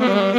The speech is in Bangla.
Mm-hmm.